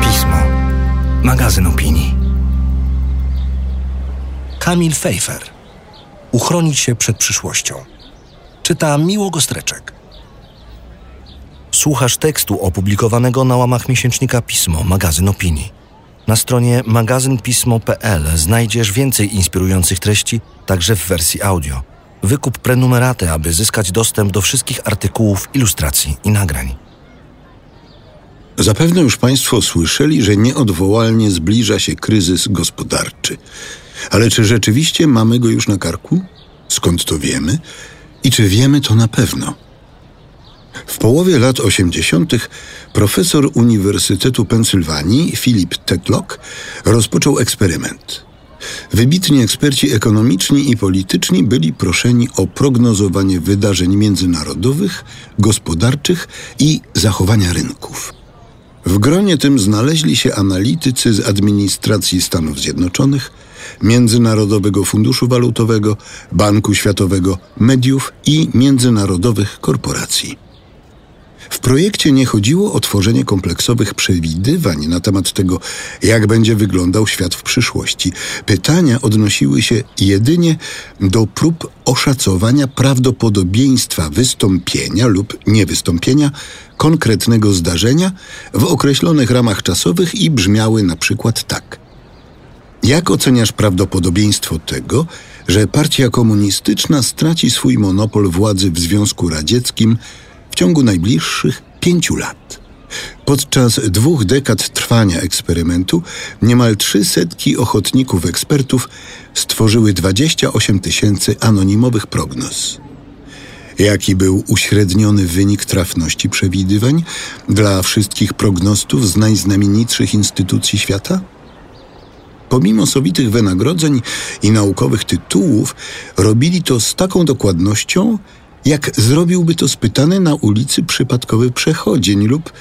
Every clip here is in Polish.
Pismo. Magazyn opinii. Kamil Fejfer. Uchronić się przed przyszłością. Czyta Miło Gostreczek. Słuchasz tekstu opublikowanego na łamach miesięcznika Pismo, magazyn opinii. Na stronie magazynpismo.pl znajdziesz więcej inspirujących treści, także w wersji audio. Wykup prenumeraty, aby zyskać dostęp do wszystkich artykułów, ilustracji i nagrań. Zapewne już Państwo słyszeli, że nieodwołalnie zbliża się kryzys gospodarczy. Ale czy rzeczywiście mamy go już na karku? Skąd to wiemy? I czy wiemy to na pewno? W połowie lat 80. profesor Uniwersytetu Pensylwanii Philip Tetlock rozpoczął eksperyment. Wybitni eksperci ekonomiczni i polityczni byli proszeni o prognozowanie wydarzeń międzynarodowych, gospodarczych i zachowania rynków. W gronie tym znaleźli się analitycy z administracji Stanów Zjednoczonych, Międzynarodowego Funduszu Walutowego, Banku Światowego, mediów i międzynarodowych korporacji. W projekcie nie chodziło o tworzenie kompleksowych przewidywań na temat tego, jak będzie wyglądał świat w przyszłości. Pytania odnosiły się jedynie do prób oszacowania prawdopodobieństwa wystąpienia lub niewystąpienia konkretnego zdarzenia w określonych ramach czasowych i brzmiały na przykład tak. Jak oceniasz prawdopodobieństwo tego, że partia komunistyczna straci swój monopol władzy w Związku Radzieckim w ciągu najbliższych pięciu lat. Podczas dwóch dekad trwania eksperymentu niemal trzy setki ochotników ekspertów stworzyły 28 tysięcy anonimowych prognoz. Jaki był uśredniony wynik trafności przewidywań dla wszystkich prognostów z najznamienitszych instytucji świata? Pomimo sowitych wynagrodzeń i naukowych tytułów, robili to z taką dokładnością, jak zrobiłby to spytany na ulicy przypadkowy przechodzień lub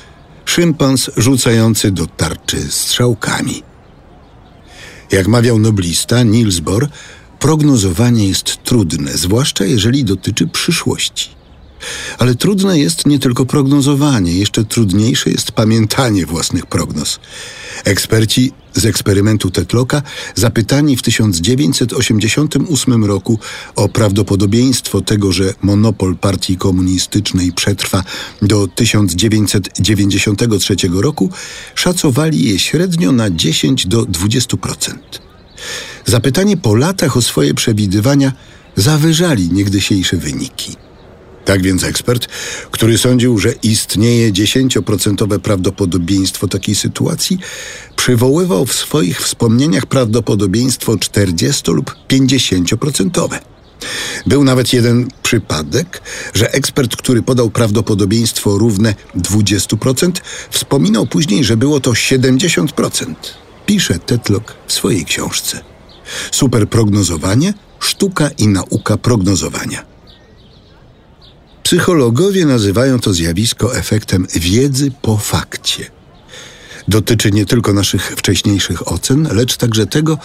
szympans rzucający do tarczy strzałkami. Jak mawiał noblista Niels Bohr, prognozowanie jest trudne, zwłaszcza jeżeli dotyczy przyszłości. Ale trudne jest nie tylko prognozowanie, jeszcze trudniejsze jest pamiętanie własnych prognoz. Eksperci z eksperymentu Tetlocka, zapytani w 1988 roku o prawdopodobieństwo tego, że monopol partii komunistycznej przetrwa do 1993 roku, szacowali je średnio na 10 do 20%. Zapytani po latach o swoje przewidywania, zawyżali niegdysiejsze wyniki. Tak więc ekspert, który sądził, że istnieje 10% prawdopodobieństwo takiej sytuacji, przywoływał w swoich wspomnieniach prawdopodobieństwo 40 lub 50%. Był nawet jeden przypadek, że ekspert, który podał prawdopodobieństwo równe 20%, wspominał później, że było to 70%. Pisze Tetlock w swojej książce. Superprognozowanie, sztuka i nauka prognozowania. Psychologowie nazywają to zjawisko efektem wiedzy po fakcie. Dotyczy nie tylko naszych wcześniejszych ocen, lecz także tego,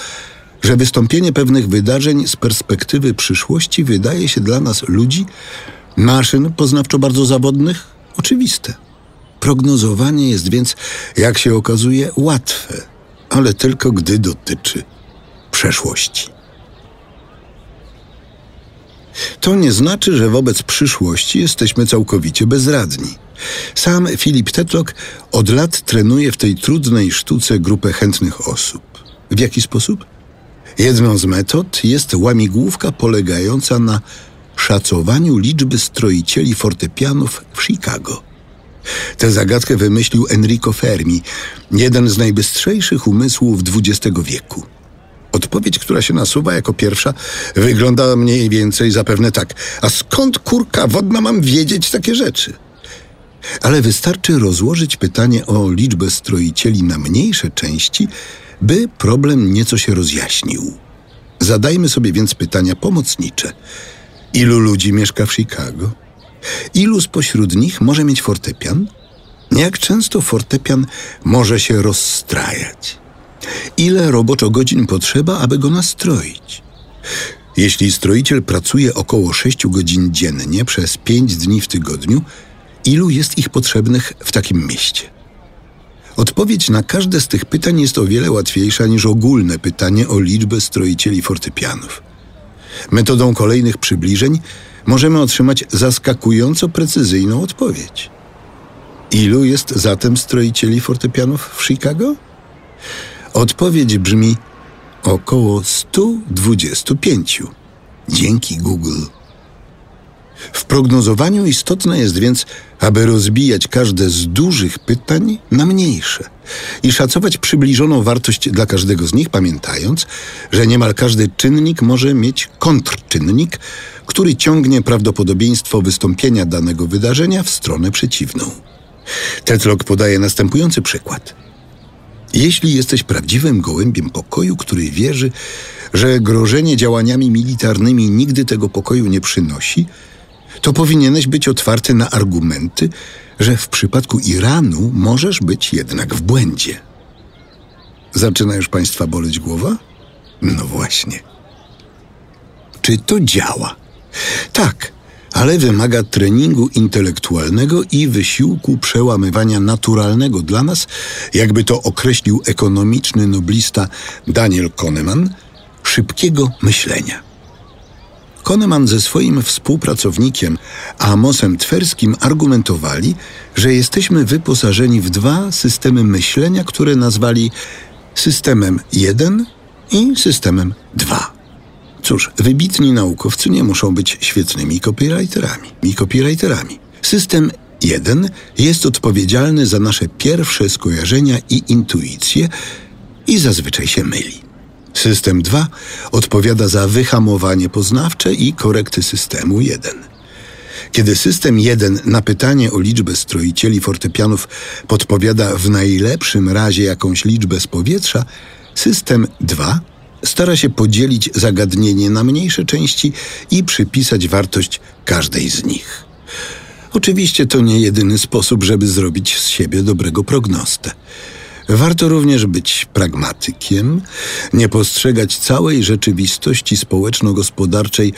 że wystąpienie pewnych wydarzeń z perspektywy przyszłości wydaje się dla nas ludzi, maszyn poznawczo bardzo zawodnych, oczywiste. Prognozowanie jest więc, jak się okazuje, łatwe, ale tylko gdy dotyczy przeszłości. To nie znaczy, że wobec przyszłości jesteśmy całkowicie bezradni. Sam Filip Tetlock od lat trenuje w tej trudnej sztuce grupę chętnych osób. W jaki sposób? Jedną z metod jest łamigłówka polegająca na szacowaniu liczby stroicieli fortepianów w Chicago. Tę zagadkę wymyślił Enrico Fermi, jeden z najbystrzejszych umysłów XX wieku. Odpowiedź, która się nasuwa jako pierwsza, wygląda mniej więcej zapewne tak. A skąd kurka wodna mam wiedzieć takie rzeczy? Ale wystarczy rozłożyć pytanie o liczbę stroicieli na mniejsze części, by problem nieco się rozjaśnił. Zadajmy sobie więc pytania pomocnicze. Ilu ludzi mieszka w Chicago? Ilu spośród nich może mieć fortepian? Jak często fortepian może się rozstrajać? Ile roboczo godzin potrzeba, aby go nastroić? Jeśli stroiciel pracuje około 6 godzin dziennie przez 5 dni w tygodniu, ilu jest ich potrzebnych w takim mieście? Odpowiedź na każde z tych pytań jest o wiele łatwiejsza niż ogólne pytanie o liczbę stroicieli fortepianów. Metodą kolejnych przybliżeń możemy otrzymać zaskakująco precyzyjną odpowiedź. Ilu jest zatem stroicieli fortepianów w Chicago? Odpowiedź brzmi około 125. Dzięki Google. W prognozowaniu istotne jest więc, aby rozbijać każde z dużych pytań na mniejsze i szacować przybliżoną wartość dla każdego z nich, pamiętając, że niemal każdy czynnik może mieć kontrczynnik, który ciągnie prawdopodobieństwo wystąpienia danego wydarzenia w stronę przeciwną. Tetlok podaje następujący przykład. Jeśli jesteś prawdziwym gołębiem pokoju, który wierzy, że grożenie działaniami militarnymi nigdy tego pokoju nie przynosi, to powinieneś być otwarty na argumenty, że w przypadku Iranu możesz być jednak w błędzie. Zaczyna już Państwa boleć głowa? No właśnie. Czy to działa? Tak, ale wymaga treningu intelektualnego i wysiłku przełamywania naturalnego dla nas, jakby to określił ekonomiczny noblista Daniel Kahneman, szybkiego myślenia. Kahneman ze swoim współpracownikiem Amosem Twerskim argumentowali, że jesteśmy wyposażeni w dwa systemy myślenia, które nazwali systemem 1 i systemem 2. Cóż, wybitni naukowcy nie muszą być świetnymi copywriterami. I copywriterami. System 1 jest odpowiedzialny za nasze pierwsze skojarzenia i intuicje i zazwyczaj się myli. System 2 odpowiada za wyhamowanie poznawcze i korekty systemu 1. Kiedy system 1 na pytanie o liczbę stroicieli fortepianów podpowiada w najlepszym razie jakąś liczbę z powietrza, system 2 stara się podzielić zagadnienie na mniejsze części i przypisać wartość każdej z nich. Oczywiście to nie jedyny sposób, żeby zrobić z siebie dobrego prognostę. Warto również być pragmatykiem, nie postrzegać całej rzeczywistości społeczno-gospodarczej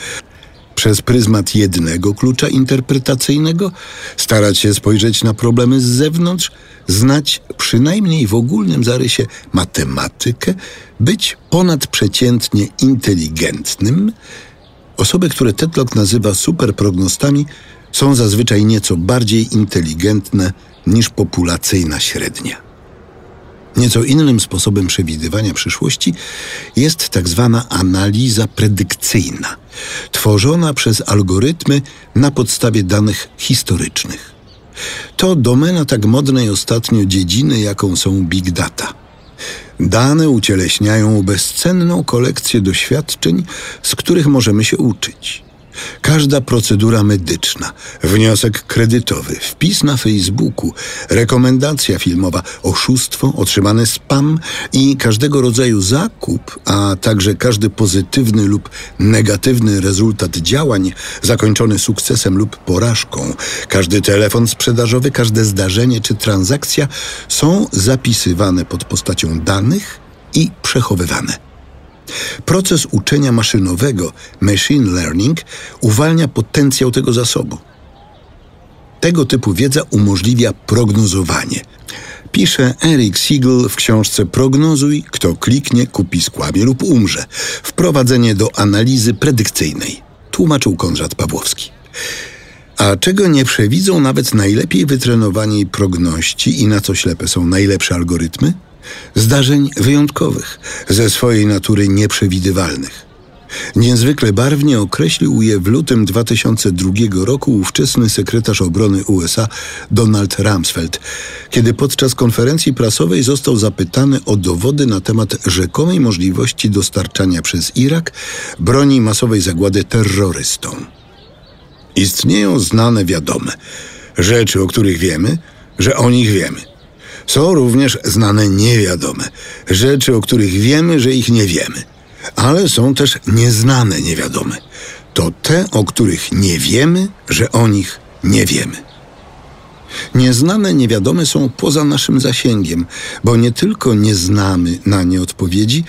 przez pryzmat jednego klucza interpretacyjnego, starać się spojrzeć na problemy z zewnątrz, znać przynajmniej w ogólnym zarysie matematykę, być ponadprzeciętnie inteligentnym. Osoby, które Tetlock nazywa superprognostami, są zazwyczaj nieco bardziej inteligentne niż populacyjna średnia. Nieco innym sposobem przewidywania przyszłości jest tak zwana analiza predykcyjna, tworzona przez algorytmy na podstawie danych historycznych. To domena tak modnej ostatnio dziedziny, jaką są big data. Dane ucieleśniają bezcenną kolekcję doświadczeń, z których możemy się uczyć. Każda procedura medyczna, wniosek kredytowy, wpis na Facebooku, rekomendacja filmowa, oszustwo, otrzymany spam i każdego rodzaju zakup, a także każdy pozytywny lub negatywny rezultat działań zakończony sukcesem lub porażką, każdy telefon sprzedażowy, każde zdarzenie czy transakcja są zapisywane pod postacią danych i przechowywane. Proces uczenia maszynowego, machine learning, uwalnia potencjał tego zasobu. Tego typu wiedza umożliwia prognozowanie. Pisze Eric Siegel w książce Prognozuj, kto kliknie, kupi skłamie lub umrze. Wprowadzenie do analizy predykcyjnej. Tłumaczył Konrad Pawłowski. A czego nie przewidzą nawet najlepiej wytrenowani progności i na co ślepe są najlepsze algorytmy? Zdarzeń wyjątkowych, ze swojej natury nieprzewidywalnych. Niezwykle barwnie określił je w lutym 2002 roku ówczesny sekretarz obrony USA Donald Rumsfeld, kiedy podczas konferencji prasowej został zapytany o dowody na temat rzekomej możliwości dostarczania przez Irak broni masowej zagłady terrorystom. Istnieją znane wiadome rzeczy, o których wiemy, że o nich wiemy. Są również znane niewiadome, rzeczy, o których wiemy, że ich nie wiemy. Ale są też nieznane niewiadome. To te, o których nie wiemy, że o nich nie wiemy. Nieznane niewiadome są poza naszym zasięgiem, bo nie tylko nie znamy na nie odpowiedzi,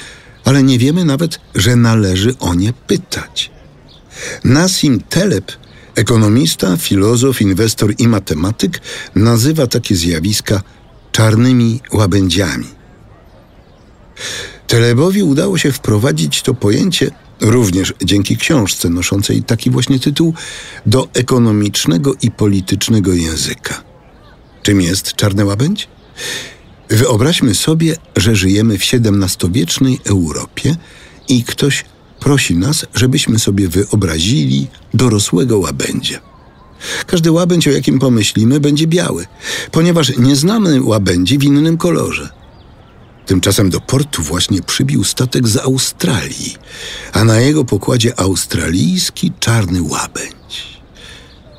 ale nie wiemy nawet, że należy o nie pytać. Nassim Taleb, ekonomista, filozof, inwestor i matematyk, nazywa takie zjawiska czarnymi łabędziami. Telebowi udało się wprowadzić to pojęcie, również dzięki książce noszącej taki właśnie tytuł, do ekonomicznego i politycznego języka. Czym jest czarny łabędź? Wyobraźmy sobie, że żyjemy w XVII-wiecznej Europie i ktoś prosi nas, żebyśmy sobie wyobrazili dorosłego łabędzia. Każdy łabędź, o jakim pomyślimy, będzie biały, ponieważ nie znamy łabędzi w innym kolorze. Tymczasem do portu właśnie przybił statek z Australii, a na jego pokładzie australijski czarny łabędź.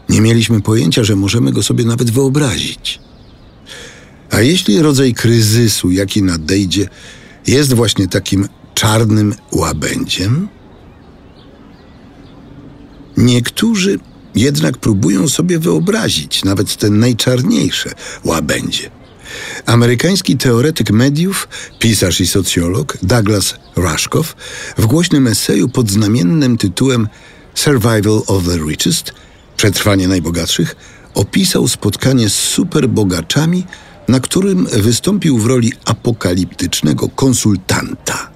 Nie mieliśmy pojęcia, że możemy go sobie nawet wyobrazić. A jeśli rodzaj kryzysu, jaki nadejdzie, jest właśnie takim czarnym łabędziem? Niektórzy jednak próbują sobie wyobrazić nawet te najczarniejsze łabędzie. Amerykański teoretyk mediów, pisarz i socjolog Douglas Rushkoff w głośnym eseju pod znamiennym tytułem Survival of the Richest Przetrwanie najbogatszych opisał spotkanie z superbogaczami, na którym wystąpił w roli apokaliptycznego konsultanta.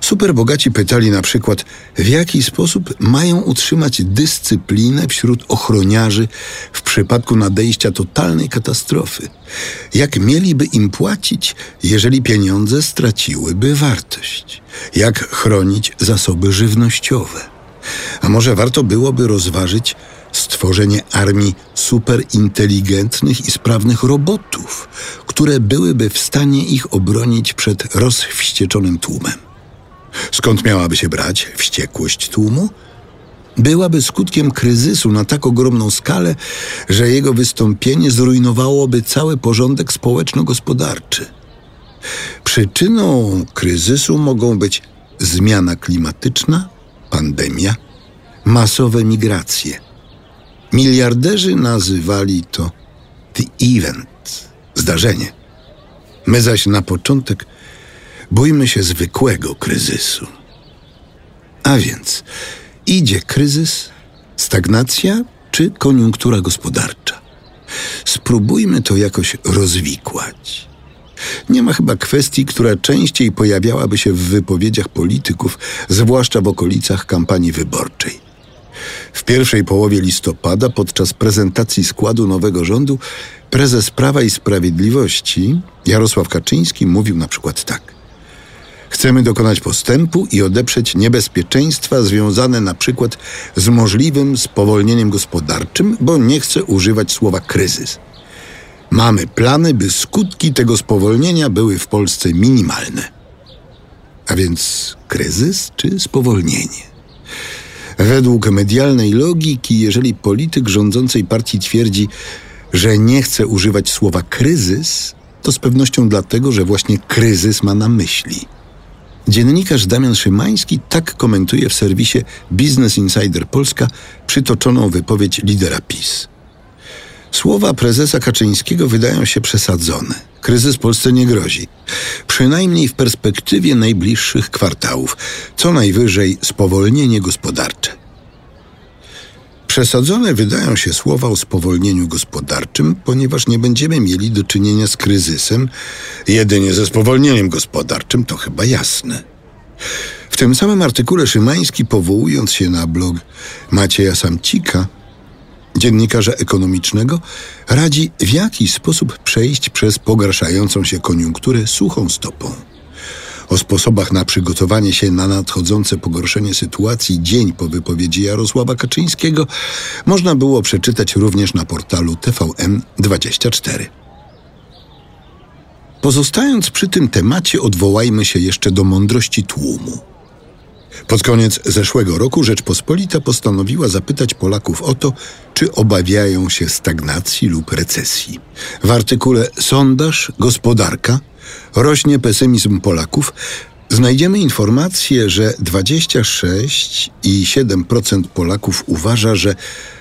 Superbogaci pytali na przykład, w jaki sposób mają utrzymać dyscyplinę wśród ochroniarzy w przypadku nadejścia totalnej katastrofy. Jak mieliby im płacić, jeżeli pieniądze straciłyby wartość? Jak chronić zasoby żywnościowe? A może warto byłoby rozważyć stworzenie armii superinteligentnych i sprawnych robotów, które byłyby w stanie ich obronić przed rozwścieczonym tłumem. Skąd miałaby się brać wściekłość tłumu? Byłaby skutkiem kryzysu na tak ogromną skalę, że jego wystąpienie zrujnowałoby cały porządek społeczno-gospodarczy. Przyczyną kryzysu mogą być zmiana klimatyczna, pandemia, masowe migracje. Miliarderzy nazywali to the event, zdarzenie. My zaś na początek bójmy się zwykłego kryzysu. A więc idzie kryzys, stagnacja czy koniunktura gospodarcza. Spróbujmy to jakoś rozwikłać. Nie ma chyba kwestii, która częściej pojawiałaby się w wypowiedziach polityków, zwłaszcza w okolicach kampanii wyborczej. W pierwszej połowie listopada, podczas prezentacji składu nowego rządu, prezes Prawa i Sprawiedliwości Jarosław Kaczyński mówił na przykład tak. Chcemy dokonać postępu i odeprzeć niebezpieczeństwa związane na przykład z możliwym spowolnieniem gospodarczym, bo nie chcę używać słowa kryzys. Mamy plany, by skutki tego spowolnienia były w Polsce minimalne. A więc kryzys czy spowolnienie? Według medialnej logiki, jeżeli polityk rządzącej partii twierdzi, że nie chce używać słowa kryzys, to z pewnością dlatego, że właśnie kryzys ma na myśli. Dziennikarz Damian Szymański tak komentuje w serwisie Business Insider Polska przytoczoną wypowiedź lidera PiS. Słowa prezesa Kaczyńskiego wydają się przesadzone. Kryzys Polsce nie grozi. Przynajmniej w perspektywie najbliższych kwartałów. Co najwyżej spowolnienie gospodarcze. Przesadzone wydają się słowa o spowolnieniu gospodarczym, ponieważ nie będziemy mieli do czynienia z kryzysem, jedynie ze spowolnieniem gospodarczym, to chyba jasne. W tym samym artykule Szymański, powołując się na blog Macieja Samcika, dziennikarza ekonomicznego, radzi w jaki sposób przejść przez pogarszającą się koniunkturę suchą stopą. O sposobach na przygotowanie się na nadchodzące pogorszenie sytuacji dzień po wypowiedzi Jarosława Kaczyńskiego można było przeczytać również na portalu TVN24. Pozostając przy tym temacie, odwołajmy się jeszcze do mądrości tłumu. Pod koniec zeszłego roku Rzeczpospolita postanowiła zapytać Polaków o to, czy obawiają się stagnacji lub recesji. W artykule Sondaż Gospodarka rośnie pesymizm Polaków, znajdziemy informację, że 26,7% Polaków uważa, że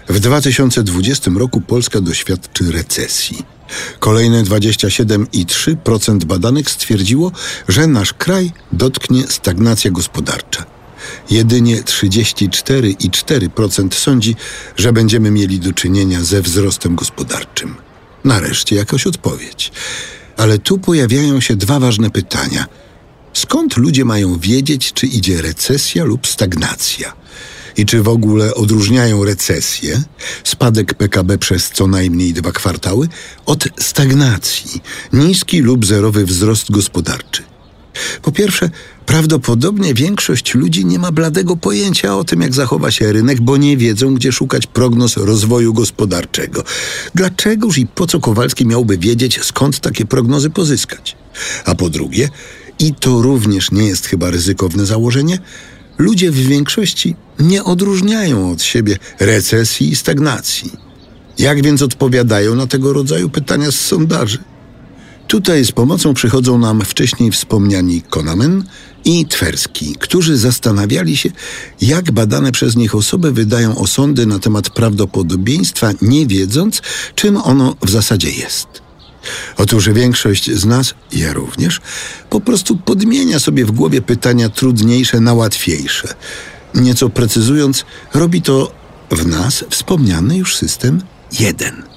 w 2020 roku Polska doświadczy recesji. Kolejne 27,3% badanych stwierdziło, że nasz kraj dotknie stagnacja gospodarcza. Jedynie 34,4% sądzi, że będziemy mieli do czynienia ze wzrostem gospodarczym. Nareszcie jakaś odpowiedź. Ale tu pojawiają się dwa ważne pytania. Skąd ludzie mają wiedzieć, czy idzie recesja lub stagnacja? I czy w ogóle odróżniają recesję, spadek PKB przez co najmniej dwa kwartały, od stagnacji, niski lub zerowy wzrost gospodarczy? Po pierwsze, prawdopodobnie większość ludzi nie ma bladego pojęcia o tym, jak zachowa się rynek, bo nie wiedzą, gdzie szukać prognoz rozwoju gospodarczego. Dlaczegoż i po co Kowalski miałby wiedzieć, skąd takie prognozy pozyskać? A po drugie, i to również nie jest chyba ryzykowne założenie, ludzie w większości nie odróżniają od siebie recesji i stagnacji. Jak więc odpowiadają na tego rodzaju pytania z sondaży? Tutaj z pomocą przychodzą nam wcześniej wspomniani Konamen i Twerski, którzy zastanawiali się, jak badane przez nich osoby wydają osądy na temat prawdopodobieństwa, nie wiedząc, czym ono w zasadzie jest. Otóż większość z nas, ja również, po prostu podmienia sobie w głowie pytania trudniejsze na łatwiejsze. Nieco precyzując, robi to w nas wspomniany już system jeden.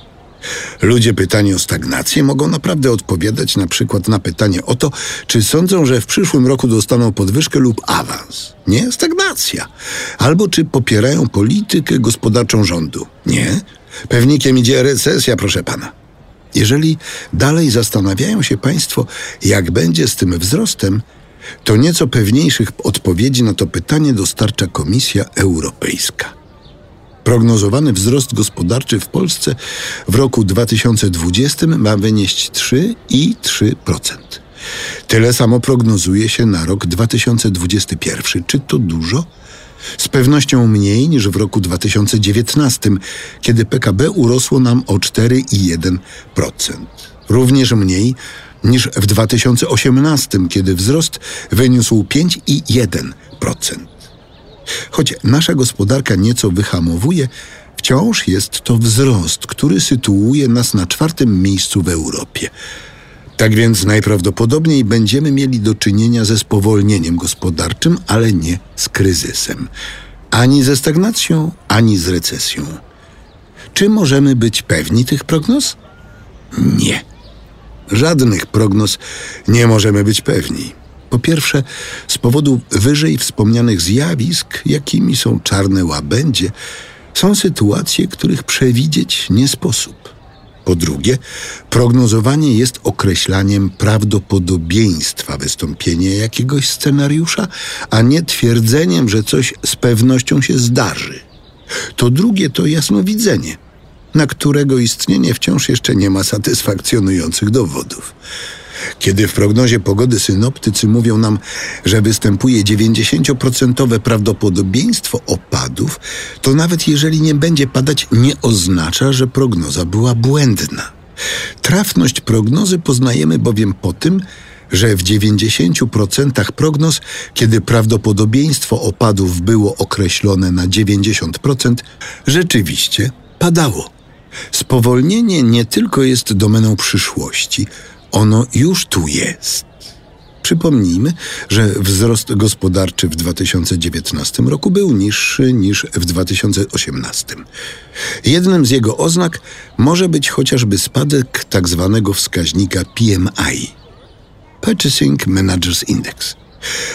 Ludzie pytani o stagnację mogą naprawdę odpowiadać na przykład na pytanie o to, czy sądzą, że w przyszłym roku dostaną podwyżkę lub awans. Nie, stagnacja. Albo czy popierają politykę gospodarczą rządu. Nie, pewnikiem idzie recesja, proszę pana. Jeżeli dalej zastanawiają się Państwo, jak będzie z tym wzrostem, to nieco pewniejszych odpowiedzi na to pytanie dostarcza Komisja Europejska. Prognozowany wzrost gospodarczy w Polsce w roku 2020 ma wynieść 3,3%. Tyle samo prognozuje się na rok 2021. Czy to dużo? Z pewnością mniej niż w roku 2019, kiedy PKB urosło nam o 4,1%. Również mniej niż w 2018, kiedy wzrost wyniósł 5,1%. Choć nasza gospodarka nieco wyhamowuje, wciąż jest to wzrost, który sytuuje nas na czwartym miejscu w Europie. Tak więc najprawdopodobniej będziemy mieli do czynienia ze spowolnieniem gospodarczym, ale nie z kryzysem. Ani ze stagnacją, ani z recesją. Czy możemy być pewni tych prognoz? Nie. Żadnych prognoz nie możemy być pewni. Po pierwsze, z powodu wyżej wspomnianych zjawisk, jakimi są czarne łabędzie, są sytuacje, których przewidzieć nie sposób. Po drugie, prognozowanie jest określaniem prawdopodobieństwa wystąpienia jakiegoś scenariusza, a nie twierdzeniem, że coś z pewnością się zdarzy. To drugie to jasnowidzenie, na którego istnienie wciąż jeszcze nie ma satysfakcjonujących dowodów. Kiedy w prognozie pogody synoptycy mówią nam, że występuje 90% prawdopodobieństwo opadów, to nawet jeżeli nie będzie padać, nie oznacza, że prognoza była błędna. Trafność prognozy poznajemy bowiem po tym, że w 90% prognoz, kiedy prawdopodobieństwo opadów było określone na 90%, rzeczywiście padało. Spowolnienie nie tylko jest domeną przyszłości, ono już tu jest. Przypomnijmy, że wzrost gospodarczy w 2019 roku był niższy niż w 2018. Jednym z jego oznak może być chociażby spadek tzw. Tak wskaźnika PMI Purchasing Managers Index.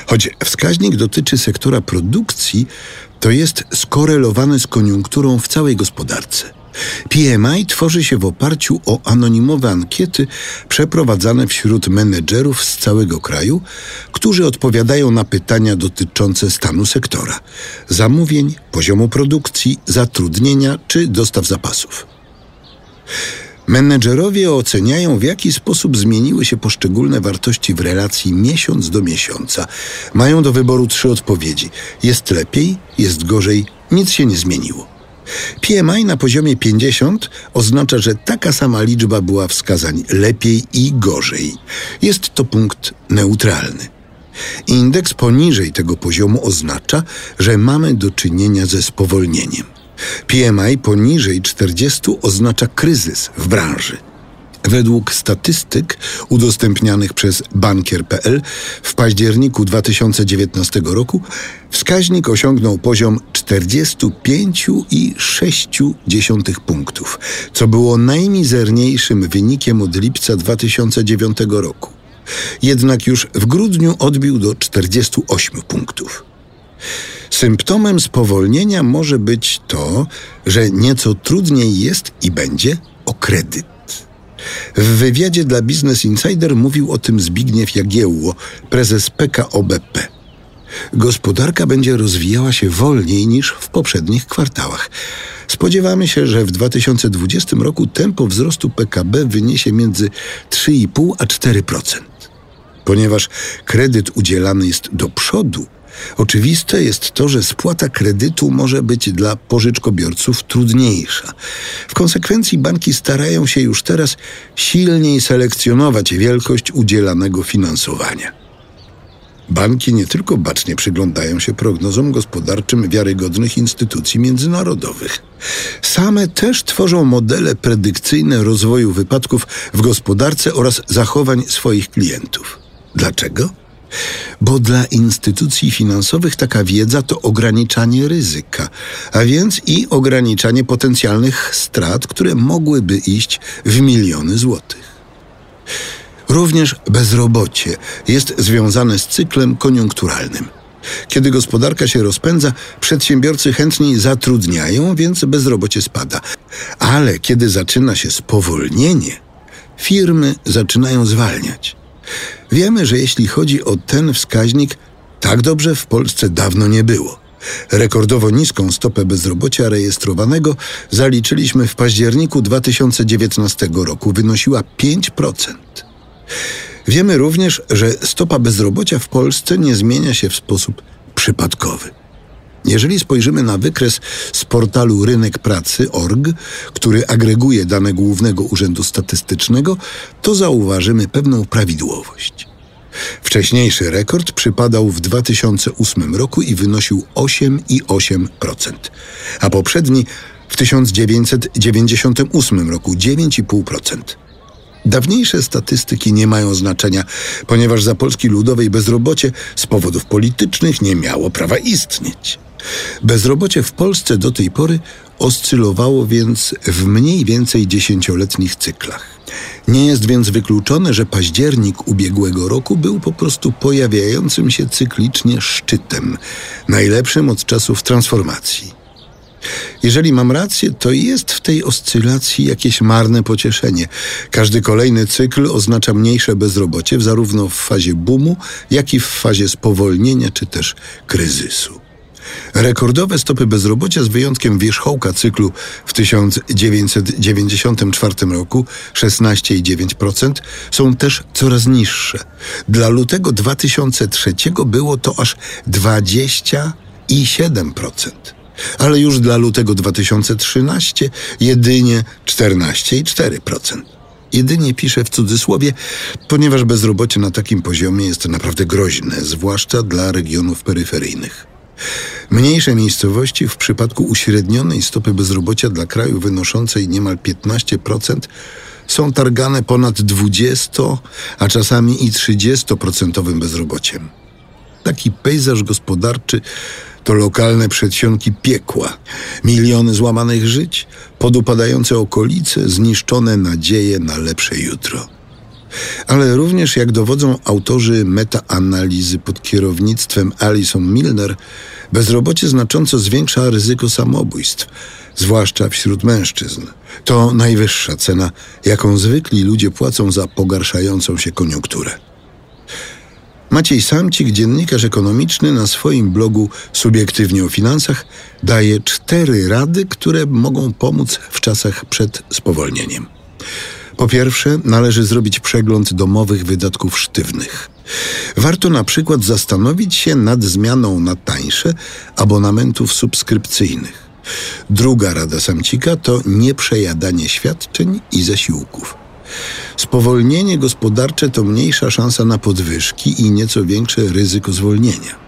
Choć wskaźnik dotyczy sektora produkcji, to jest skorelowany z koniunkturą w całej gospodarce. PMI tworzy się w oparciu o anonimowe ankiety przeprowadzane wśród menedżerów z całego kraju, którzy odpowiadają na pytania dotyczące stanu sektora, zamówień, poziomu produkcji, zatrudnienia czy dostaw zapasów. Menedżerowie oceniają, w jaki sposób zmieniły się poszczególne wartości w relacji miesiąc do miesiąca. Mają do wyboru trzy odpowiedzi: jest lepiej, jest gorzej, nic się nie zmieniło. PMI na poziomie 50 oznacza, że taka sama liczba była wskazań lepiej i gorzej. Jest to punkt neutralny. Indeks poniżej tego poziomu oznacza, że mamy do czynienia ze spowolnieniem. PMI poniżej 40 oznacza kryzys w branży. Według statystyk udostępnianych przez bankier.pl w październiku 2019 roku wskaźnik osiągnął poziom 45,6 punktów, co było najmizerniejszym wynikiem od lipca 2009 roku. Jednak już w grudniu odbił do 48 punktów. Symptomem spowolnienia może być to, że nieco trudniej jest i będzie o kredyt. W wywiadzie dla Business Insider mówił o tym Zbigniew Jagiełło, prezes PKO BP. Gospodarka będzie rozwijała się wolniej niż w poprzednich kwartałach. Spodziewamy się, że w 2020 roku tempo wzrostu PKB wyniesie między 3,5 a 4%. Ponieważ kredyt udzielany jest do przodu, Oczywiste jest to, że spłata kredytu może być dla pożyczkobiorców trudniejsza. W konsekwencji banki starają się już teraz silniej selekcjonować wielkość udzielanego finansowania. Banki nie tylko bacznie przyglądają się prognozom gospodarczym wiarygodnych instytucji międzynarodowych. Same też tworzą modele predykcyjne rozwoju wypadków w gospodarce oraz zachowań swoich klientów. Dlaczego? Bo dla instytucji finansowych taka wiedza to ograniczanie ryzyka, a więc i ograniczanie potencjalnych strat, które mogłyby iść w miliony złotych. Również bezrobocie jest związane z cyklem koniunkturalnym. Kiedy gospodarka się rozpędza, przedsiębiorcy chętniej zatrudniają, więc bezrobocie spada. Ale kiedy zaczyna się spowolnienie, firmy zaczynają zwalniać. Wiemy, że jeśli chodzi o ten wskaźnik, tak dobrze w Polsce dawno nie było. Rekordowo niską stopę bezrobocia rejestrowanego zaliczyliśmy w październiku 2019 roku. Wynosiła 5%. Wiemy również, że stopa bezrobocia w Polsce nie zmienia się w sposób przypadkowy. Jeżeli spojrzymy na wykres z portalu Rynek Pracy.org, który agreguje dane Głównego Urzędu Statystycznego, to zauważymy pewną prawidłowość. Wcześniejszy rekord przypadał w 2008 roku i wynosił 8,8%, a poprzedni w 1998 roku 9,5%. Dawniejsze statystyki nie mają znaczenia, ponieważ za Polski Ludowej bezrobocie z powodów politycznych nie miało prawa istnieć. Bezrobocie w Polsce do tej pory oscylowało więc w mniej więcej dziesięcioletnich cyklach. Nie jest więc wykluczone, że październik ubiegłego roku był po prostu pojawiającym się cyklicznie szczytem, najlepszym od czasów transformacji. Jeżeli mam rację, to jest w tej oscylacji jakieś marne pocieszenie. Każdy kolejny cykl oznacza mniejsze bezrobocie, zarówno w fazie boomu, jak i w fazie spowolnienia czy też kryzysu. Rekordowe stopy bezrobocia z wyjątkiem wierzchołka cyklu w 1994 roku 16,9% są też coraz niższe. Dla lutego 2003 było to aż 20,7%. Ale już dla lutego 2013 jedynie 14,4%. Jedynie piszę w cudzysłowie, ponieważ bezrobocie na takim poziomie jest naprawdę groźne, zwłaszcza dla regionów peryferyjnych. Mniejsze miejscowości w przypadku uśrednionej stopy bezrobocia dla kraju wynoszącej niemal 15% są targane ponad 20, a czasami i 30% bezrobociem. Taki pejzaż gospodarczy to lokalne przedsionki piekła, miliony złamanych żyć, podupadające okolice, zniszczone nadzieje na lepsze jutro. Ale również, jak dowodzą autorzy metaanalizy pod kierownictwem Alison Milner, bezrobocie znacząco zwiększa ryzyko samobójstw, zwłaszcza wśród mężczyzn. To najwyższa cena, jaką zwykli ludzie płacą za pogarszającą się koniunkturę. Maciej Samcik, dziennikarz ekonomiczny, na swoim blogu Subiektywnie o Finansach daje cztery rady, które mogą pomóc w czasach przed spowolnieniem. Po pierwsze, należy zrobić przegląd domowych wydatków sztywnych. Warto na przykład zastanowić się nad zmianą na tańsze abonamentów subskrypcyjnych. Druga rada Samcika to nieprzejadanie świadczeń i zasiłków. Spowolnienie gospodarcze to mniejsza szansa na podwyżki i nieco większe ryzyko zwolnienia.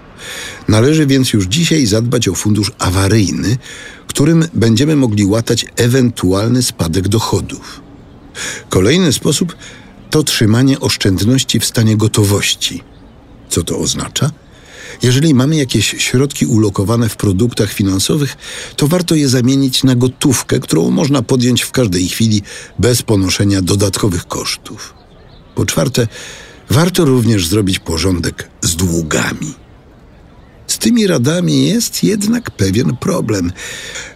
Należy więc już dzisiaj zadbać o fundusz awaryjny, którym będziemy mogli łatać ewentualny spadek dochodów. Kolejny sposób to trzymanie oszczędności w stanie gotowości. Co to oznacza? Jeżeli mamy jakieś środki ulokowane w produktach finansowych, to warto je zamienić na gotówkę, którą można podjąć w każdej chwili bez ponoszenia dodatkowych kosztów. Po czwarte, warto również zrobić porządek z długami. Z tymi radami jest jednak pewien problem.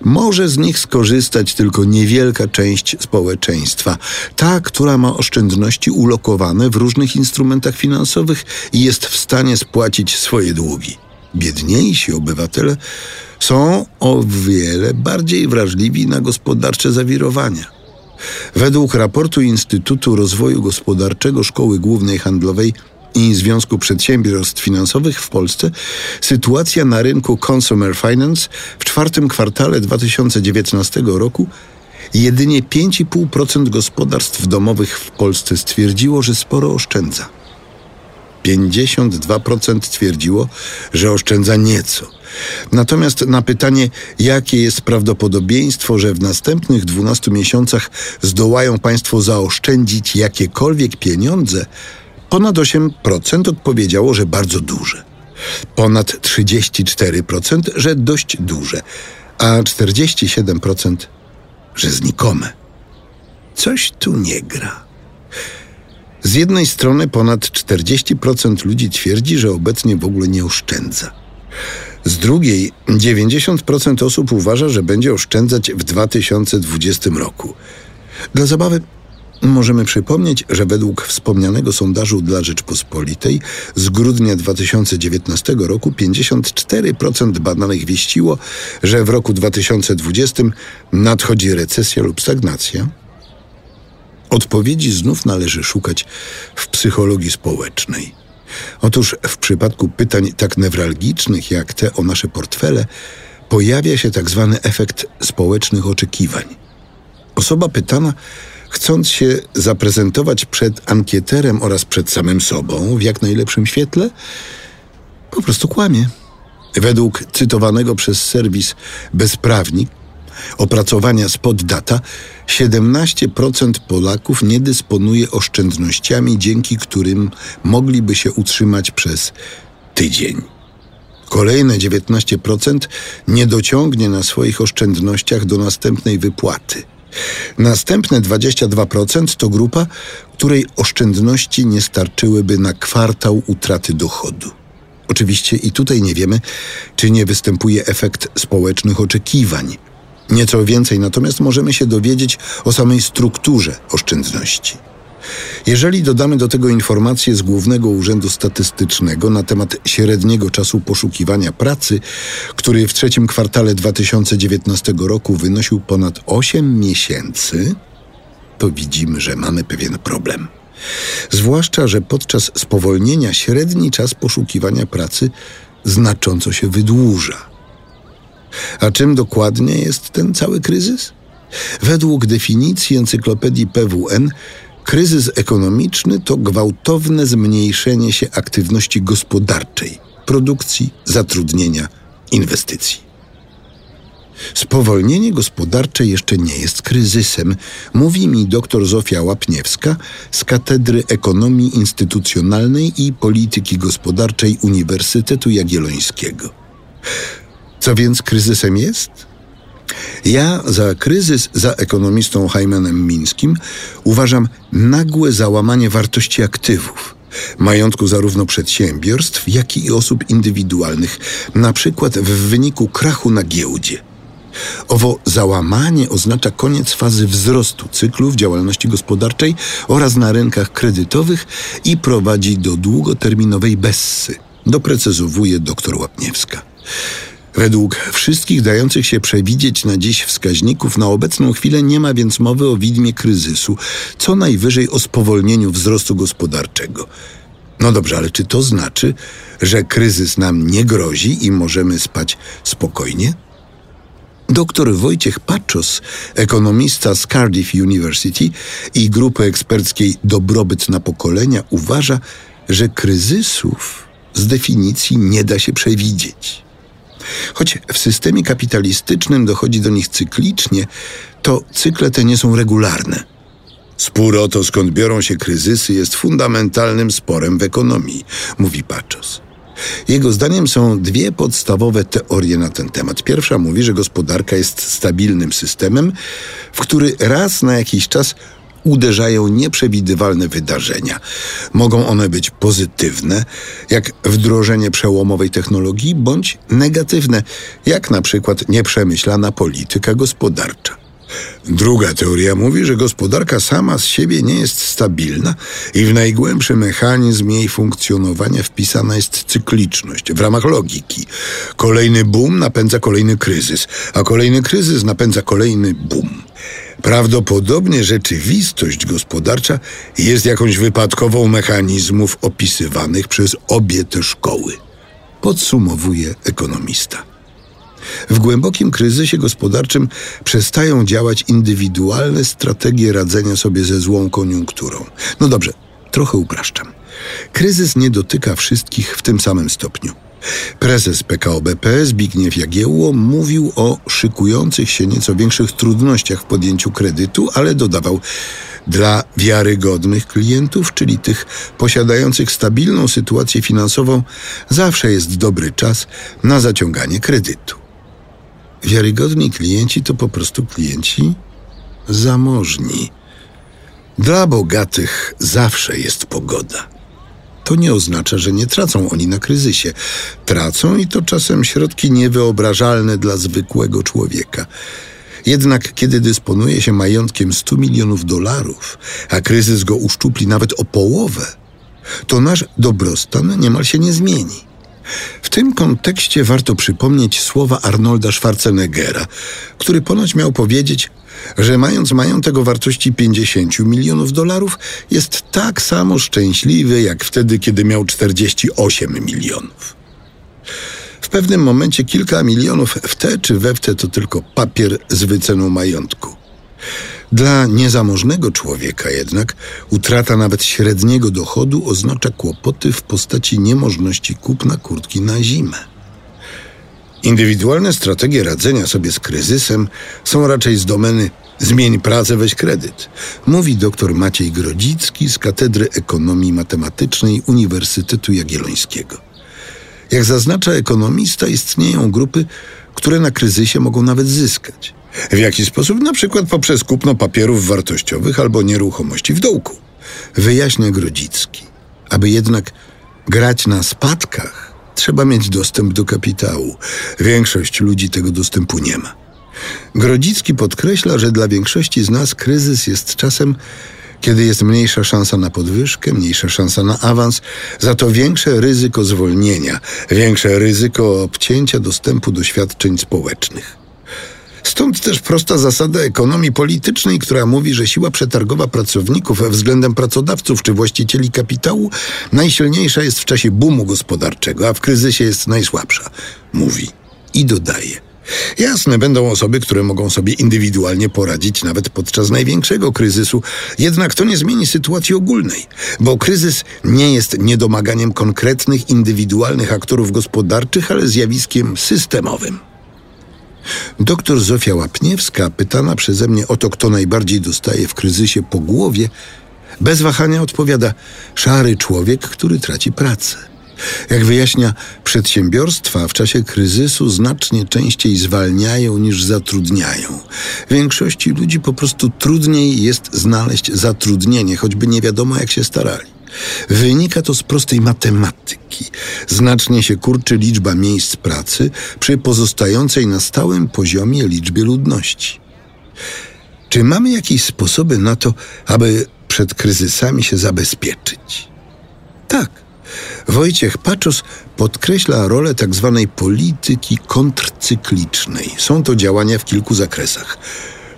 Może z nich skorzystać tylko niewielka część społeczeństwa, ta, która ma oszczędności ulokowane w różnych instrumentach finansowych i jest w stanie spłacić swoje długi. Biedniejsi obywatele są o wiele bardziej wrażliwi na gospodarcze zawirowania. Według raportu Instytutu Rozwoju Gospodarczego Szkoły Głównej Handlowej i Związku Przedsiębiorstw Finansowych w Polsce sytuacja na rynku Consumer Finance w czwartym kwartale 2019 roku jedynie 5,5% gospodarstw domowych w Polsce stwierdziło, że sporo oszczędza. 52% twierdziło, że oszczędza nieco. Natomiast na pytanie, jakie jest prawdopodobieństwo, że w następnych 12 miesiącach zdołają Państwo zaoszczędzić jakiekolwiek pieniądze, Ponad 8% odpowiedziało, że bardzo duże. Ponad 34%, że dość duże, a 47% że znikome. Coś tu nie gra. Z jednej strony ponad 40% ludzi twierdzi, że obecnie w ogóle nie oszczędza. Z drugiej 90% osób uważa, że będzie oszczędzać w 2020 roku. Dla zabawy Możemy przypomnieć, że według wspomnianego sondażu dla Rzeczpospolitej z grudnia 2019 roku 54% badanych wieściło, że w roku 2020 nadchodzi recesja lub stagnacja. Odpowiedzi znów należy szukać w psychologii społecznej. Otóż w przypadku pytań tak newralgicznych jak te o nasze portfele, pojawia się tak zwany efekt społecznych oczekiwań. Osoba pytana chcąc się zaprezentować przed ankieterem oraz przed samym sobą w jak najlepszym świetle, po prostu kłamie. Według cytowanego przez serwis Bezprawnik opracowania spod data 17% Polaków nie dysponuje oszczędnościami, dzięki którym mogliby się utrzymać przez tydzień. Kolejne 19% nie dociągnie na swoich oszczędnościach do następnej wypłaty. Następne 22% to grupa, której oszczędności nie starczyłyby na kwartał utraty dochodu. Oczywiście i tutaj nie wiemy, czy nie występuje efekt społecznych oczekiwań. Nieco więcej natomiast możemy się dowiedzieć o samej strukturze oszczędności. Jeżeli dodamy do tego informacje z Głównego Urzędu Statystycznego na temat średniego czasu poszukiwania pracy, który w trzecim kwartale 2019 roku wynosił ponad 8 miesięcy, to widzimy, że mamy pewien problem. Zwłaszcza, że podczas spowolnienia średni czas poszukiwania pracy znacząco się wydłuża. A czym dokładnie jest ten cały kryzys? Według definicji encyklopedii PWN Kryzys ekonomiczny to gwałtowne zmniejszenie się aktywności gospodarczej, produkcji, zatrudnienia, inwestycji. Spowolnienie gospodarcze jeszcze nie jest kryzysem, mówi mi dr Zofia Łapniewska z Katedry Ekonomii Instytucjonalnej i Polityki Gospodarczej Uniwersytetu Jagiellońskiego. Co więc kryzysem jest? Ja za kryzys za ekonomistą Heimanem Mińskim uważam nagłe załamanie wartości aktywów, majątku zarówno przedsiębiorstw, jak i osób indywidualnych, na przykład w wyniku krachu na giełdzie. Owo załamanie oznacza koniec fazy wzrostu cyklu w działalności gospodarczej oraz na rynkach kredytowych i prowadzi do długoterminowej bessy, doprecyzowuje dr Łapniewska. Według wszystkich dających się przewidzieć na dziś wskaźników, na obecną chwilę nie ma więc mowy o widmie kryzysu, co najwyżej o spowolnieniu wzrostu gospodarczego. No dobrze, ale czy to znaczy, że kryzys nam nie grozi i możemy spać spokojnie? Doktor Wojciech Paczos, ekonomista z Cardiff University i grupy eksperckiej Dobrobyt na pokolenia, uważa, że kryzysów z definicji nie da się przewidzieć. Choć w systemie kapitalistycznym dochodzi do nich cyklicznie, to cykle te nie są regularne. Spór o to, skąd biorą się kryzysy, jest fundamentalnym sporem w ekonomii, mówi Paczos. Jego zdaniem są dwie podstawowe teorie na ten temat. Pierwsza mówi, że gospodarka jest stabilnym systemem, w który raz na jakiś czas uderzają nieprzewidywalne wydarzenia. Mogą one być pozytywne, jak wdrożenie przełomowej technologii, bądź negatywne, jak na przykład nieprzemyślana polityka gospodarcza. Druga teoria mówi, że gospodarka sama z siebie nie jest stabilna i w najgłębszy mechanizm jej funkcjonowania wpisana jest cykliczność w ramach logiki. Kolejny boom napędza kolejny kryzys, a kolejny kryzys napędza kolejny boom. Prawdopodobnie rzeczywistość gospodarcza jest jakąś wypadkową mechanizmów opisywanych przez obie te szkoły. Podsumowuje ekonomista. W głębokim kryzysie gospodarczym przestają działać indywidualne strategie radzenia sobie ze złą koniunkturą. No dobrze, trochę upraszczam. Kryzys nie dotyka wszystkich w tym samym stopniu. Prezes PKO BP Zbigniew Jagiełło mówił o szykujących się nieco większych trudnościach w podjęciu kredytu, ale dodawał, dla wiarygodnych klientów, czyli tych posiadających stabilną sytuację finansową, zawsze jest dobry czas na zaciąganie kredytu. Wiarygodni klienci to po prostu klienci zamożni. Dla bogatych zawsze jest pogoda. To nie oznacza, że nie tracą oni na kryzysie. Tracą i to czasem środki niewyobrażalne dla zwykłego człowieka. Jednak kiedy dysponuje się majątkiem 100 milionów dolarów, a kryzys go uszczupli nawet o połowę, to nasz dobrostan niemal się nie zmieni. W tym kontekście warto przypomnieć słowa Arnolda Schwarzeneggera, który ponoć miał powiedzieć, że mając majątek o wartości 50 milionów dolarów, jest tak samo szczęśliwy jak wtedy, kiedy miał 48 milionów. W pewnym momencie kilka milionów w te czy we w te to tylko papier z wyceną majątku. Dla niezamożnego człowieka jednak utrata nawet średniego dochodu oznacza kłopoty w postaci niemożności kupna kurtki na zimę. Indywidualne strategie radzenia sobie z kryzysem są raczej z domeny zmień pracę, weź kredyt, mówi dr Maciej Grodzicki z Katedry Ekonomii Matematycznej Uniwersytetu Jagiellońskiego. Jak zaznacza ekonomista, istnieją grupy, które na kryzysie mogą nawet zyskać. W jaki sposób? Na przykład poprzez kupno papierów wartościowych albo nieruchomości w dołku. Wyjaśnia Grodzicki. Aby jednak grać na spadkach, trzeba mieć dostęp do kapitału. Większość ludzi tego dostępu nie ma. Grodzicki podkreśla, że dla większości z nas kryzys jest czasem, kiedy jest mniejsza szansa na podwyżkę, mniejsza szansa na awans, za to większe ryzyko zwolnienia, większe ryzyko obcięcia dostępu do świadczeń społecznych. Stąd też prosta zasada ekonomii politycznej, która mówi, że siła przetargowa pracowników względem pracodawców czy właścicieli kapitału najsilniejsza jest w czasie boomu gospodarczego, a w kryzysie jest najsłabsza. Mówi i dodaje. Jasne, będą osoby, które mogą sobie indywidualnie poradzić nawet podczas największego kryzysu, jednak to nie zmieni sytuacji ogólnej, bo kryzys nie jest niedomaganiem konkretnych, indywidualnych aktorów gospodarczych, ale zjawiskiem systemowym. Doktor Zofia Łapniewska, pytana przeze mnie o to, kto najbardziej dostaje w kryzysie po głowie, bez wahania odpowiada: szary człowiek, który traci pracę. Jak wyjaśnia, przedsiębiorstwa w czasie kryzysu znacznie częściej zwalniają niż zatrudniają. Większości ludzi po prostu trudniej jest znaleźć zatrudnienie, choćby nie wiadomo jak się starali. Wynika to z prostej matematyki. Znacznie się kurczy liczba miejsc pracy przy pozostającej na stałym poziomie liczbie ludności. Czy mamy jakieś sposoby na to, aby przed kryzysami się zabezpieczyć? Tak. Wojciech Paczos podkreśla rolę tzw. Tak polityki kontrcyklicznej. Są to działania w kilku zakresach.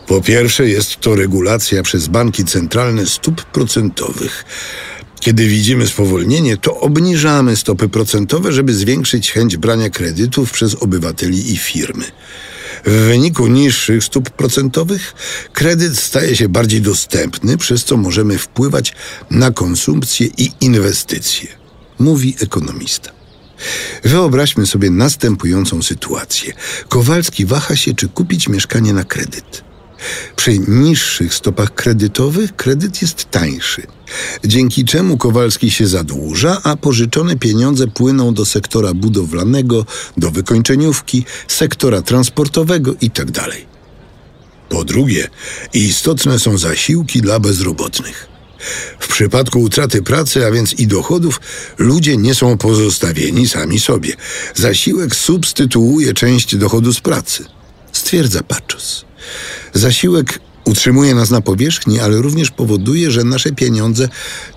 Po pierwsze, jest to regulacja przez banki centralne stóp procentowych. Kiedy widzimy spowolnienie, to obniżamy stopy procentowe, żeby zwiększyć chęć brania kredytów przez obywateli i firmy. W wyniku niższych stóp procentowych kredyt staje się bardziej dostępny, przez co możemy wpływać na konsumpcję i inwestycje, mówi ekonomista. Wyobraźmy sobie następującą sytuację. Kowalski waha się, czy kupić mieszkanie na kredyt. Przy niższych stopach kredytowych kredyt jest tańszy, dzięki czemu Kowalski się zadłuża, a pożyczone pieniądze płyną do sektora budowlanego, do wykończeniówki, sektora transportowego itd. Po drugie, istotne są zasiłki dla bezrobotnych. W przypadku utraty pracy, a więc i dochodów, ludzie nie są pozostawieni sami sobie. Zasiłek substytuuje część dochodu z pracy, stwierdza Paczos. Zasiłek utrzymuje nas na powierzchni, ale również powoduje, że nasze pieniądze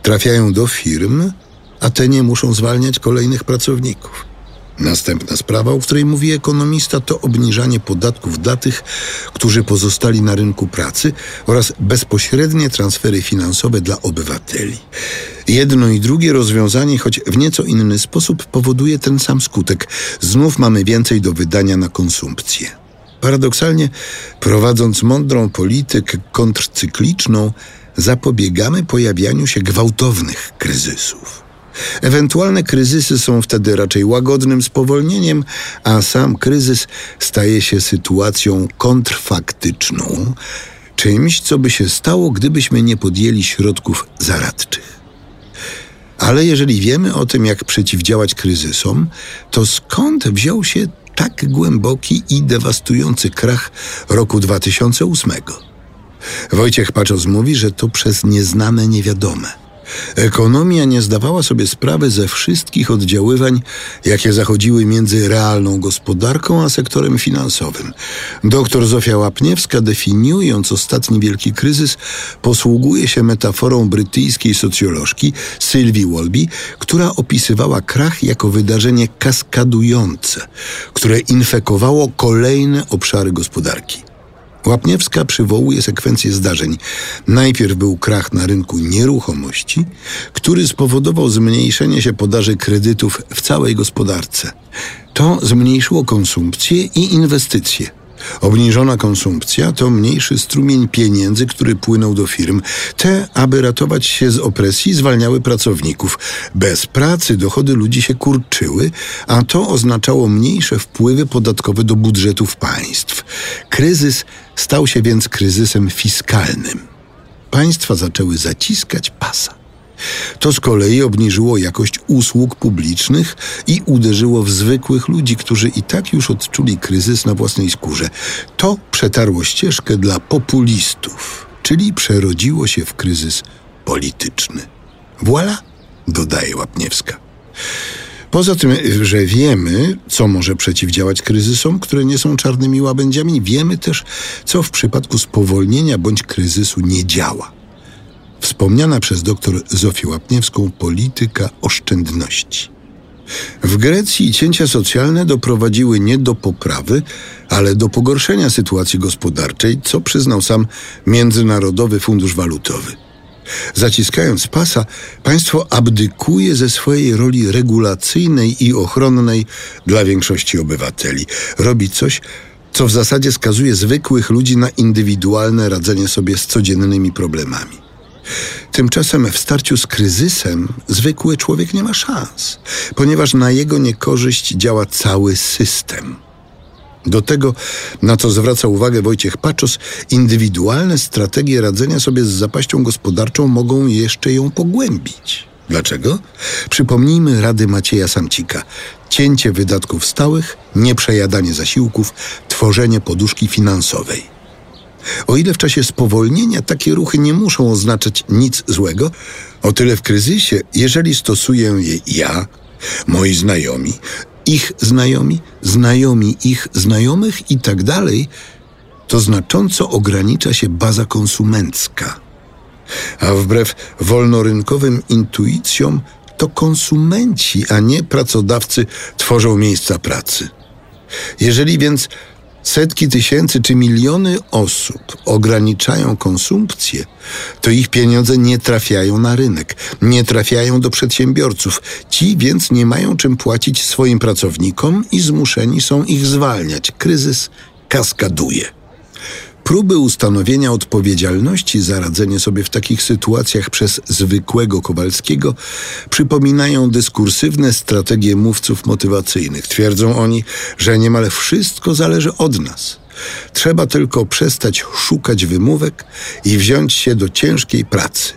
trafiają do firm, a te nie muszą zwalniać kolejnych pracowników. Następna sprawa, o której mówi ekonomista, to obniżanie podatków dla tych, którzy pozostali na rynku pracy oraz bezpośrednie transfery finansowe dla obywateli. Jedno i drugie rozwiązanie, choć w nieco inny sposób, powoduje ten sam skutek. Znów mamy więcej do wydania na konsumpcję. Paradoksalnie, prowadząc mądrą politykę kontrcykliczną, zapobiegamy pojawianiu się gwałtownych kryzysów. Ewentualne kryzysy są wtedy raczej łagodnym spowolnieniem, a sam kryzys staje się sytuacją kontrfaktyczną, czymś, co by się stało, gdybyśmy nie podjęli środków zaradczych. Ale jeżeli wiemy o tym, jak przeciwdziałać kryzysom, to skąd wziął się tak głęboki i dewastujący krach roku 2008? Wojciech Paczos mówi, że to przez nieznane niewiadome. Ekonomia nie zdawała sobie sprawy ze wszystkich oddziaływań, jakie zachodziły między realną gospodarką a sektorem finansowym. Doktor Zofia Łapniewska, definiując ostatni wielki kryzys, posługuje się metaforą brytyjskiej socjolożki Sylwii Wolby, która opisywała krach jako wydarzenie kaskadujące, które infekowało kolejne obszary gospodarki. Łapniewska przywołuje sekwencję zdarzeń. Najpierw był krach na rynku nieruchomości, który spowodował zmniejszenie się podaży kredytów w całej gospodarce. To zmniejszyło konsumpcję i inwestycje. Obniżona konsumpcja to mniejszy strumień pieniędzy, który płynął do firm. Te, aby ratować się z opresji, zwalniały pracowników. Bez pracy dochody ludzi się kurczyły, a to oznaczało mniejsze wpływy podatkowe do budżetów państw. Kryzys stał się więc kryzysem fiskalnym. Państwa zaczęły zaciskać pasa. To z kolei obniżyło jakość usług publicznych i uderzyło w zwykłych ludzi, którzy i tak już odczuli kryzys na własnej skórze. To przetarło ścieżkę dla populistów, czyli przerodziło się w kryzys polityczny. Voilà, dodaje Łapniewska. Poza tym, że wiemy, co może przeciwdziałać kryzysom, które nie są czarnymi łabędziami, wiemy też, co w przypadku spowolnienia bądź kryzysu nie działa wspomniana przez dr Zofię Łapniewską polityka oszczędności. W Grecji cięcia socjalne doprowadziły nie do poprawy, ale do pogorszenia sytuacji gospodarczej, co przyznał sam Międzynarodowy Fundusz Walutowy. Zaciskając pasa, państwo abdykuje ze swojej roli regulacyjnej i ochronnej dla większości obywateli. Robi coś, co w zasadzie skazuje zwykłych ludzi na indywidualne radzenie sobie z codziennymi problemami. Tymczasem w starciu z kryzysem zwykły człowiek nie ma szans, ponieważ na jego niekorzyść działa cały system. Do tego, na co zwraca uwagę Wojciech Paczos, indywidualne strategie radzenia sobie z zapaścią gospodarczą mogą jeszcze ją pogłębić. Dlaczego? Przypomnijmy rady Macieja Samcika. Cięcie wydatków stałych, nieprzejadanie zasiłków, tworzenie poduszki finansowej. O ile w czasie spowolnienia takie ruchy nie muszą oznaczać nic złego, o tyle w kryzysie, jeżeli stosuję je ja, moi znajomi, ich znajomi, znajomi ich znajomych i tak dalej, to znacząco ogranicza się baza konsumencka. A wbrew wolnorynkowym intuicjom, to konsumenci, a nie pracodawcy tworzą miejsca pracy. Jeżeli więc setki tysięcy czy miliony osób ograniczają konsumpcję, to ich pieniądze nie trafiają na rynek, nie trafiają do przedsiębiorców. Ci więc nie mają czym płacić swoim pracownikom i zmuszeni są ich zwalniać. Kryzys kaskaduje. Próby ustanowienia odpowiedzialności za radzenie sobie w takich sytuacjach przez zwykłego Kowalskiego przypominają dyskursywne strategie mówców motywacyjnych. Twierdzą oni, że niemal wszystko zależy od nas, Trzeba tylko przestać szukać wymówek i wziąć się do ciężkiej pracy.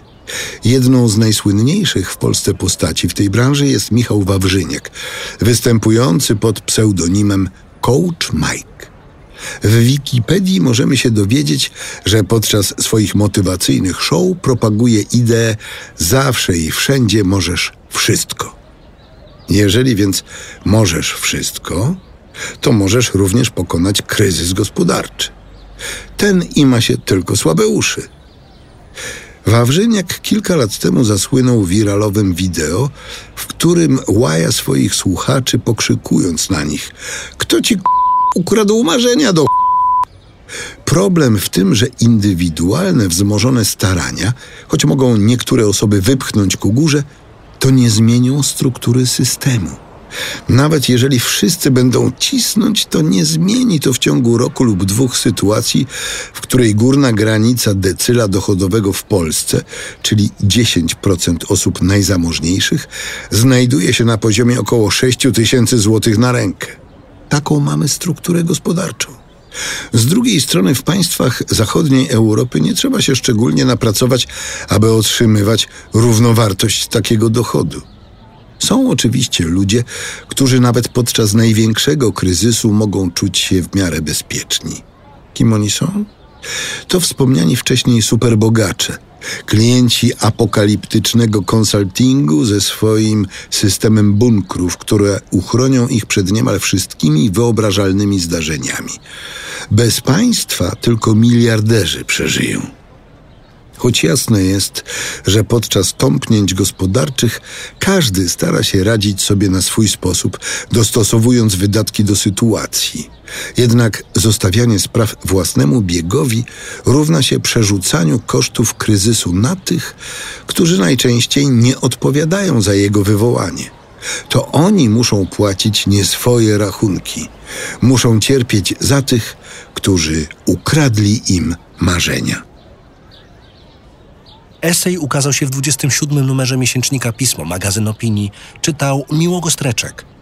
Jedną z najsłynniejszych w Polsce postaci w tej branży jest Michał Wawrzyniak, występujący pod pseudonimem Coach Mike. W Wikipedii możemy się dowiedzieć, że podczas swoich motywacyjnych show propaguje ideę zawsze i wszędzie możesz wszystko. Jeżeli więc możesz wszystko, to możesz również pokonać kryzys gospodarczy. Ten i ma się tylko słabe uszy. Wawrzyniak kilka lat temu zasłynął wiralowym wideo, w którym łaja swoich słuchaczy pokrzykując na nich: Kto ci ukradł marzenia do Problem w tym, że indywidualne, wzmożone starania, choć mogą niektóre osoby wypchnąć ku górze, to nie zmienią struktury systemu. Nawet jeżeli wszyscy będą cisnąć, to nie zmieni to w ciągu roku lub dwóch sytuacji, w której górna granica decyla dochodowego w Polsce, czyli 10% osób najzamożniejszych, znajduje się na poziomie około 6 tysięcy złotych na rękę. Taką mamy strukturę gospodarczą. Z drugiej strony w państwach zachodniej Europy nie trzeba się szczególnie napracować, aby otrzymywać równowartość takiego dochodu. Są oczywiście ludzie, którzy nawet podczas największego kryzysu mogą czuć się w miarę bezpieczni. Kim oni są? To wspomniani wcześniej superbogacze, klienci apokaliptycznego konsultingu ze swoim systemem bunkrów, które uchronią ich przed niemal wszystkimi wyobrażalnymi zdarzeniami. Bez państwa tylko miliarderzy przeżyją. Choć jasne jest, że podczas tąpnięć gospodarczych każdy stara się radzić sobie na swój sposób, dostosowując wydatki do sytuacji. Jednak zostawianie spraw własnemu biegowi równa się przerzucaniu kosztów kryzysu na tych, którzy najczęściej nie odpowiadają za jego wywołanie. To oni muszą płacić nie swoje rachunki. Muszą cierpieć za tych, którzy ukradli im marzenia. Esej ukazał się w 27 numerze miesięcznika Pismo, magazyn opinii. Czytał Miłogo Streczek.